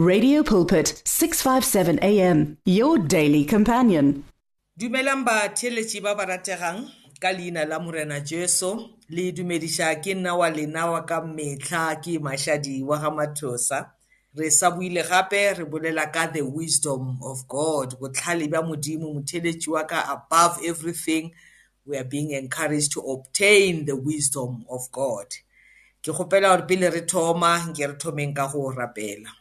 Radio Pulpit 657 AM your daily companion. dumelang ba ba rategang ka leina la morena jesu. Le dumediša ke nna wa lena wa ka metlha ke mašadi wa ga mathosa. Re sa buile gape re bolela ka the wisdom of god botlhale bja modimo motheletši wa ka above everything we are being encouraged to obtain the wisdom of god. Ke kgopela gore pele re thoma nke re thomeng ka go rapela.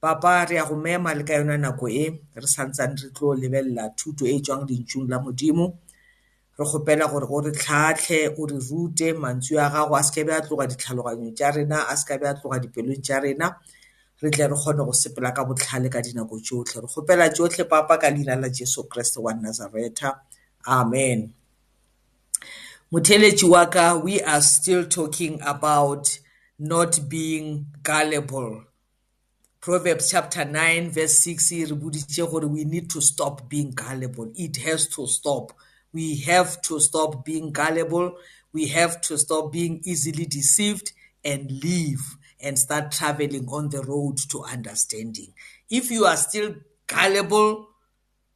Papa re a go mema le ka yona nako e re santsane re tlo lebelela thuto e tswang lentšung la modimo. Re kgopela gore o re tlhatlhe o re rute mantswe a gago a seke be a tloga ditlhaloganyong tša rena a seka be a tloga dipelong tša rena. Re tle re kgone go sepela ka botlhale ka dinako tšotlhe. Re kgopela tšotlhe papa ka leina la jesu kriste wa nazareta amen. Motheletši wa ka we are still talking about not being gullible. Proverbs chapter 9 verse 6 e re boditše gore we need to stop being gullible. It has to stop. We have to stop being gullible. We have to stop being easily deceived and live and start traveling on the road to understanding. If you are still gullible,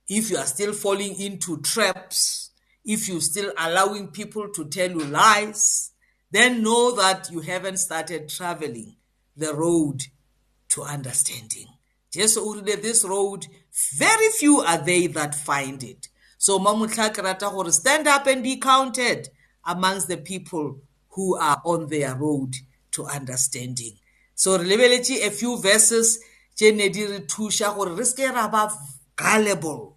if you are still falling into traps, if you're still allowing people to tell you lies, then know that you haven't started traveling the road to understanding. Jesu o rile this road very few are they that find it. So mamutla ke rata gore stand up and be counted amongst the people who are on their road to understanding. So re lebeletše a few verses tše ne di re thuša gore re seke ra ba gullible.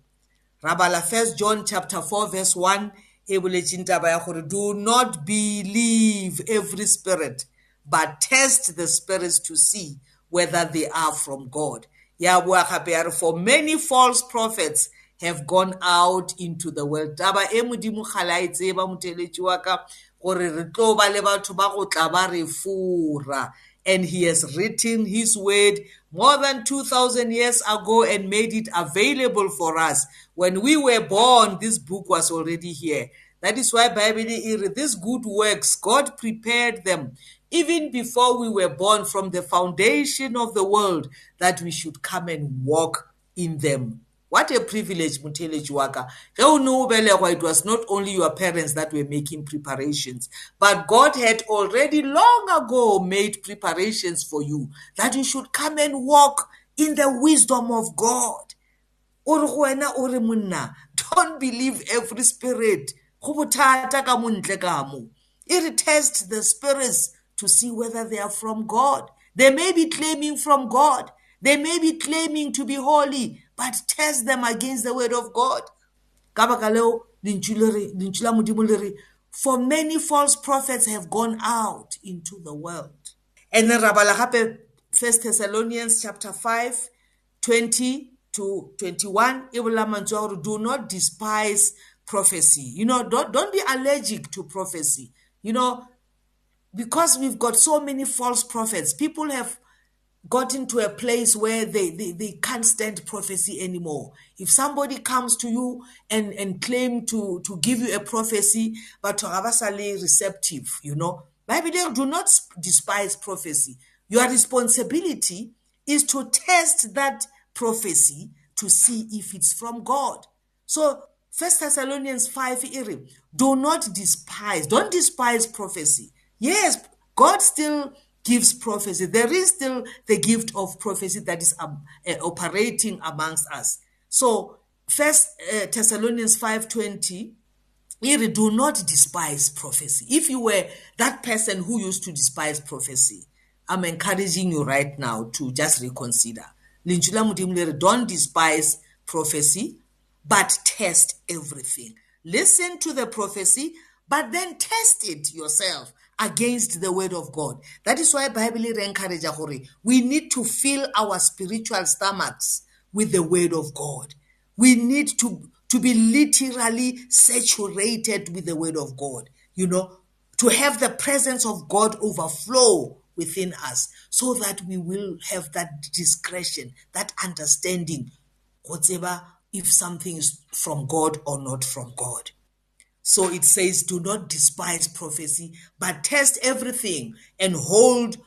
Ra bala first John chapter 4 verse 1 e boletšeng taba ya gore do not believe every spirit but test the spirits to see whether they are from God. Ya bua gape for many false prophets have gone out into the world. Taba e modimo gala e tseba moteletši wa ka gore re tlo ba le batho ba go tla ba re fora and he has written his word more than 2000 years ago and made it available for us when we were born this book was already here that is why bible re these good works god prepared them even before we were born from the foundation of the world that we should come and walk in them. What a privilege motheletši wa ka ge o ne o belegwa it was not only your parents that were making preparations but god had already long ago made preparations for you that you should come and walk in the wisdom of god. Don't believe every spirit. Mo e the spirits to see whether they are from god. They may be claiming from god. They may be claiming to be holy but test them against the word of god. Ka baka leo lentšu la modimo le re for many false prophets have gone out into the world. And then ra bala gape first thessalonians chapter 5 20 to 21 e bolela mantswe a gore do not despise prophecy. You know don't, don't be allergic to prophecy. You know because we've got so many false prophets people have gotten to a place where they, they, they can't stand prophecy anymore. If somebody comes to you and, and claim to, to give you a prophecy, but to avasale receptive, you know, Bible do not despise prophecy. Your responsibility is to test that prophecy to see if it's from God. So First Thessalonians 5 do not despise, don't despise prophecy. Yes, God still gives prophecy. There is still the gift of prophecy that is um, uh, operating amongst us. So, First uh, Thessalonians 5:20, here do not despise prophecy. If you were that person who used to despise prophecy, I'm encouraging you right now to just reconsider. Don't despise prophecy, but test everything. Listen to the prophecy, but then test it yourself against the word of God. That is why Bible encourage we need to fill our spiritual stomachs with the word of God. We need to, to be literally saturated with the word of God, you know, to have the presence of God overflow within us so that we will have that discretion, that understanding, whatever, if something is from God or not from God. So it says, do not despise prophecy, but test everything and hold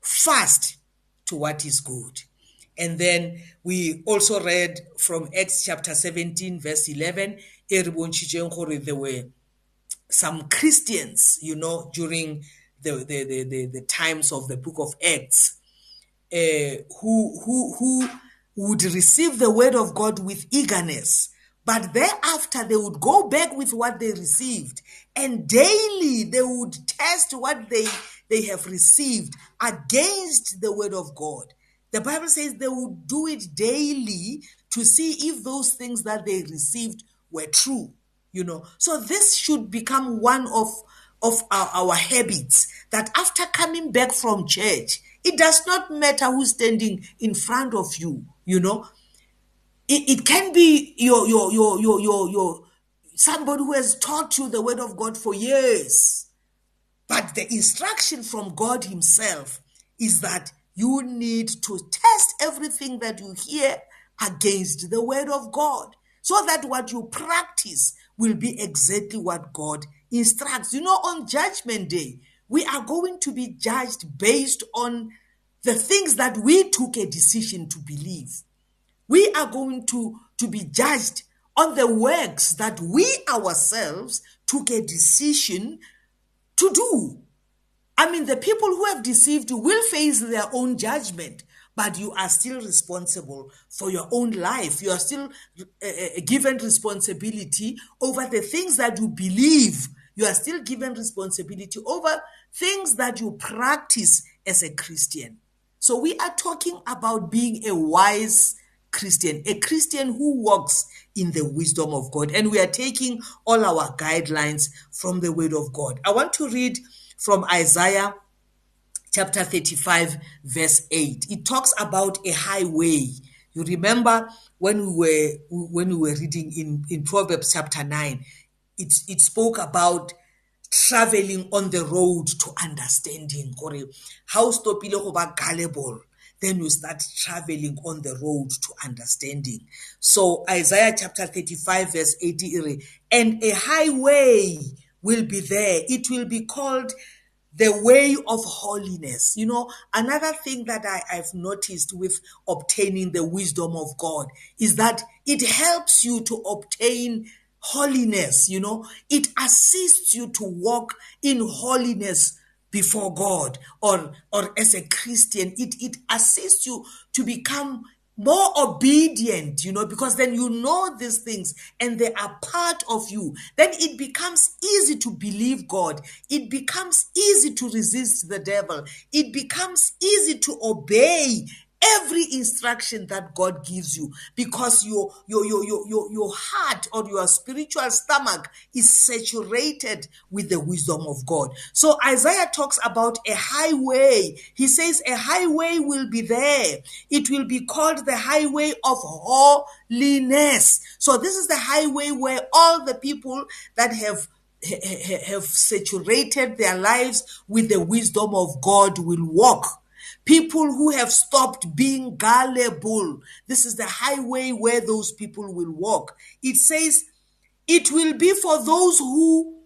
fast to what is good. And then we also read from Acts chapter 17, verse 11, there were some Christians, you know, during the, the, the, the, the times of the book of Acts, uh, who, who, who would receive the word of God with eagerness. But thereafter, they would go back with what they received, and daily they would test what they, they have received against the word of God. The Bible says they would do it daily to see if those things that they received were true you know. So this should become one of of our, our habits that after coming back from church it does not matter who's standing in front of you you know. It, it can be your your your your your your somebody who has taught you the word of god for years but the instruction from god himself is that you need to test everything that you hear against the word of god so that what you practice will be exactly what God instructs. You know, on Judgment Day, we are going to be judged based on the things that we took a decision to believe. We are going to, to be judged on the works that we ourselves took a decision to do. I mean, the people who have deceived you will face their own judgment but you are still responsible for your own life. You are still uh, given responsibility over the things that you believe. You are still given responsibility over things that you practice as a Christian. So we are talking about being a wise Christian, a Christian who walks in the wisdom of God. And we are taking all our guidelines from the word of God. I want to read from Isaiah chapter 35 verse 8 it talks about a highway you remember when we were when we were reading in in proverbs chapter 9 it it spoke about traveling on the road to understanding how stopile go ba gullible then you start traveling on the road to understanding so isaiah chapter 35 verse 80 and a highway will be there it will be called the way of holiness. You know, another thing that I, I've noticed with obtaining the wisdom of God is that it helps you to obtain holiness. You know, it assists you to walk in holiness before God or or as a Christian it it assists you to become more obedient, you know, because then you know these things and they are part of you. Then it becomes easy to believe God. It becomes easy to resist the devil. It becomes easy to obey every instruction that God gives you because your, your, your, your, your, your heart or your spiritual stomach is saturated with the wisdom of God. So Isaiah talks about a highway. He says a highway will be there. It will be called the highway of holiness. So this is the highway where all the people that have have saturated their lives with the wisdom of God will walk. People who have stopped being gullible. This is the highway where those people will walk. It says, it will be for those who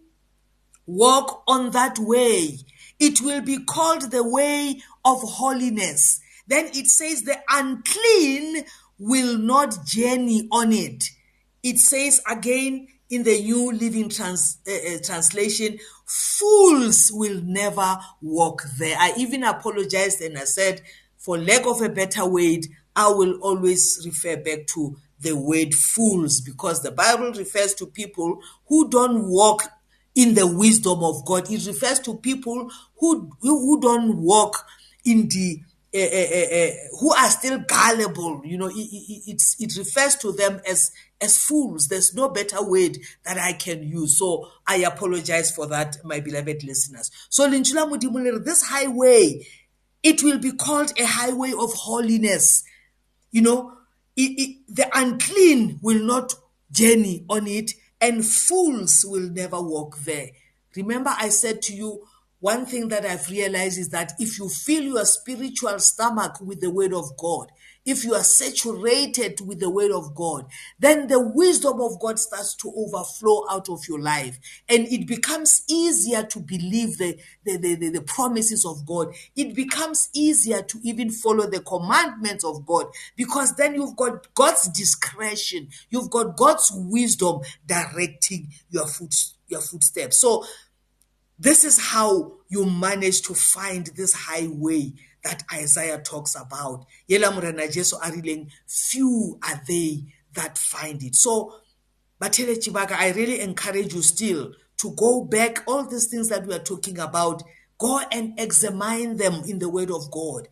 walk on that way. It will be called the way of holiness. Then it says, the unclean will not journey on it. It says again in the New Living Trans, uh, uh, Translation, Fools will never walk there. I even apologized and I said, for lack of a better word, I will always refer back to the word fools because the Bible refers to people who don't walk in the wisdom of God. It refers to people who, who don't walk in the uh, uh, uh, who are still gullible. You know, it, it, it refers to them as as fools. There's no better word that I can use. So I apologize for that, my beloved listeners. So Linchula Mudimulere, this highway, it will be called a highway of holiness. You know, it, it, the unclean will not journey on it, and fools will never walk there. Remember, I said to you, one thing that I've realized is that if you fill your spiritual stomach with the word of God, if you are saturated with the word of God, then the wisdom of God starts to overflow out of your life. And it becomes easier to believe the, the, the, the, the promises of God. It becomes easier to even follow the commandments of God because then you've got God's discretion. You've got God's wisdom directing your foot, your footsteps. So this is how you manage to find this highway that Isaiah talks about. Yela morena Jesu a rileng few are they that find it. So Batheletši ba I really encourage you still to go back all these things that we are talking about go and examine them in the word of God.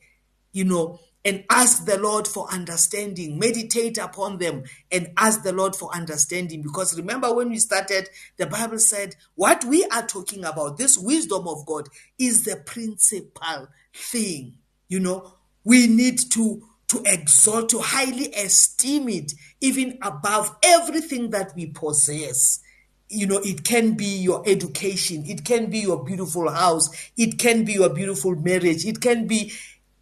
You know, and ask the Lord for understanding. Meditate upon them and ask the Lord for understanding. Because remember, when we started, the Bible said what we are talking about, this wisdom of God, is the principal thing. You know, we need to to exalt, to highly esteem it, even above everything that we possess. You know, it can be your education, it can be your beautiful house, it can be your beautiful marriage, it can be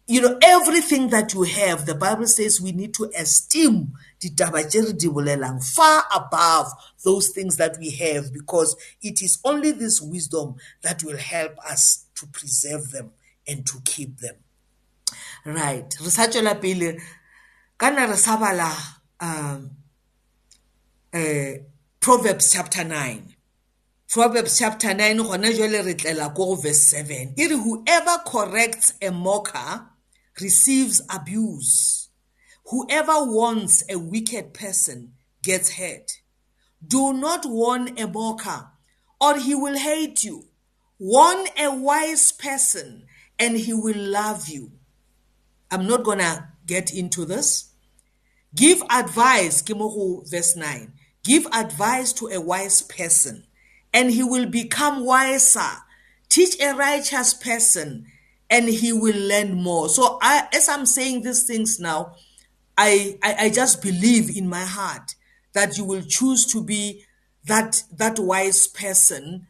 you know everything that you have the bible says we need to esteem ditaba tše re di bolelang far above those things that we have because it is only this wisdom that will help us to preserve them and to keep them right re sa tswela pele kana re sa bala um, uh, proverbs chapter 9 proverbs chapter 9 gona jwale re tlela ko go verse 7 e re whoever corrects a mocker receives abuse. Whoever warns a wicked person gets hurt. Do not warn a mocker, or he will hate you. Warn a wise person, and he will love you. I'm not gonna get into this. Give advice, Kimohu, verse 9. Give advice to a wise person, and he will become wiser. Teach a righteous person, and he will learn more. So I, as I'm saying these things now, I, I, I just believe in my heart that you will choose to be that, that wise person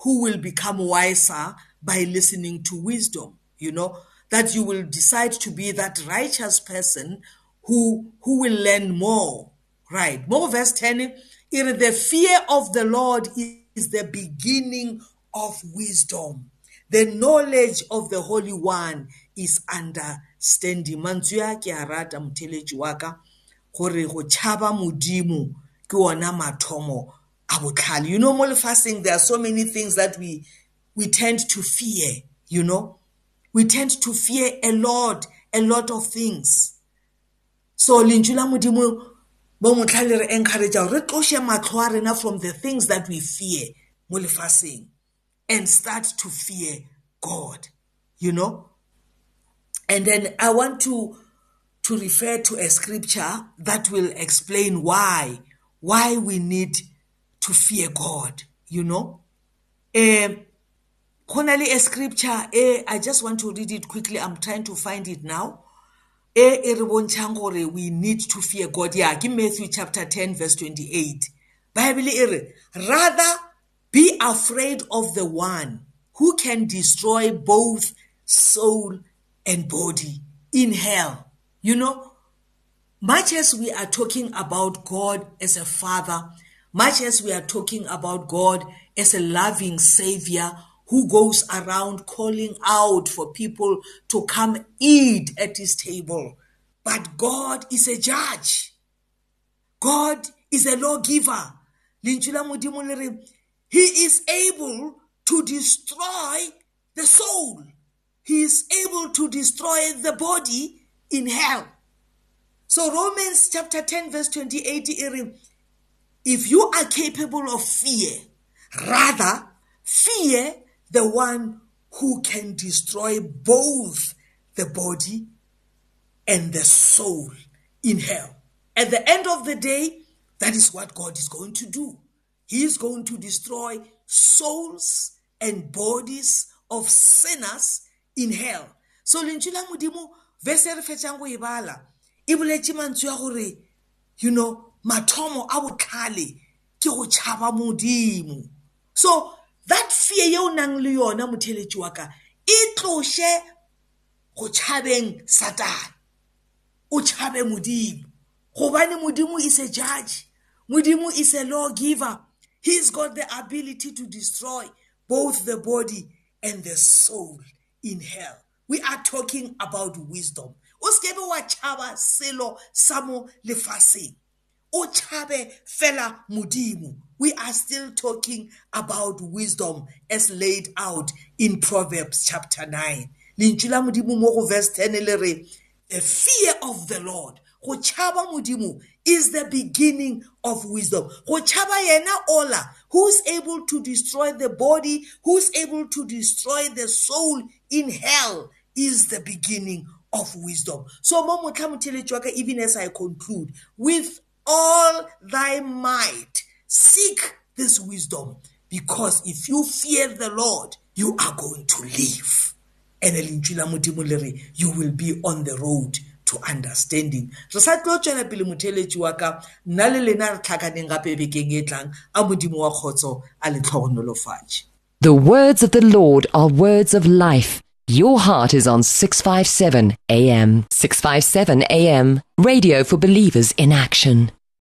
who will become wiser by listening to wisdom, you know, that you will decide to be that righteous person who, who will learn more, right? More verse 10, the fear of the Lord is the beginning of wisdom. The knowledge of the Holy One is understanding. Mantswe a ke a rata motheletši wa ka gore go tšhaba modimo ke ona mathomo a botlhale. You know, mo lefatsheng there are so many things that we we tend to fear, you know. We tend to fear a lot, a lot of things. So lentswe la modimo bo motlhale re encourage re tloshe matlho a rena from the things that we fear mo lefatsheng and start to fear God, you know. And then I want to to refer to a scripture that will explain why why we need to fear God, you know. Um a scripture eh I just want to read it quickly. I'm trying to find it now. Eh e re bontshang gore we need to fear God. Yeah, give Matthew chapter 10 verse 28. Bible e re rather be afraid of the one who can destroy both soul and body in hell. You know, much as we are talking about God as a father, much as we are talking about God as a loving savior who goes around calling out for people to come eat at his table. But God is a judge. God is a lawgiver. He is able to destroy the soul. He is able to destroy the body in hell. So Romans chapter 10 verse 28 if you are capable of fear, rather fear the one who can destroy both the body and the soul in hell. At the end of the day, that is what God is going to do. He is going to destroy souls and bodies of sinners in hell. So lentswe la modimo verse re fetsang go e bala e boletse mantswe ya gore you know mathomo a botlhale ke go tšhaba modimo so that fear ye o nang le yona motheletši wa ka e tlose go tšhabeng satane o tšhabe modimo. Gobane modimo is a judge. Modimo is a lawgiver. He's got the ability to destroy both the body and the soul in hell. We are talking about wisdom. O sekebe wa tšhaba selo sa mo lefaseng. O tšhabe fela modimo. We are still talking about wisdom as laid out in proverbs chapter 9 lentšu la modimo mo go verse 10 le re the fear of the lord. Go tšhaba modimo is the beginning of wisdom. Go tšhaba yena ola who's able to destroy the body who's able to destroy the soul in hell is the beginning of wisdom. So mo motlha motheletši wa ka even as i conclude with all thy might seek this wisdom because if you fear the lord you are going to live and lentswe la modimo le re you will be on the road to understanding re sa tlo tswela pele motheletši wa ka nna le lena re tlhakaneng gape bekeng e tlang a modimo wa kgotso a le tlhogonolofatše The words of the Lord are words of life. Your heart is on 657 AM. 657 AM. Radio for believers in action.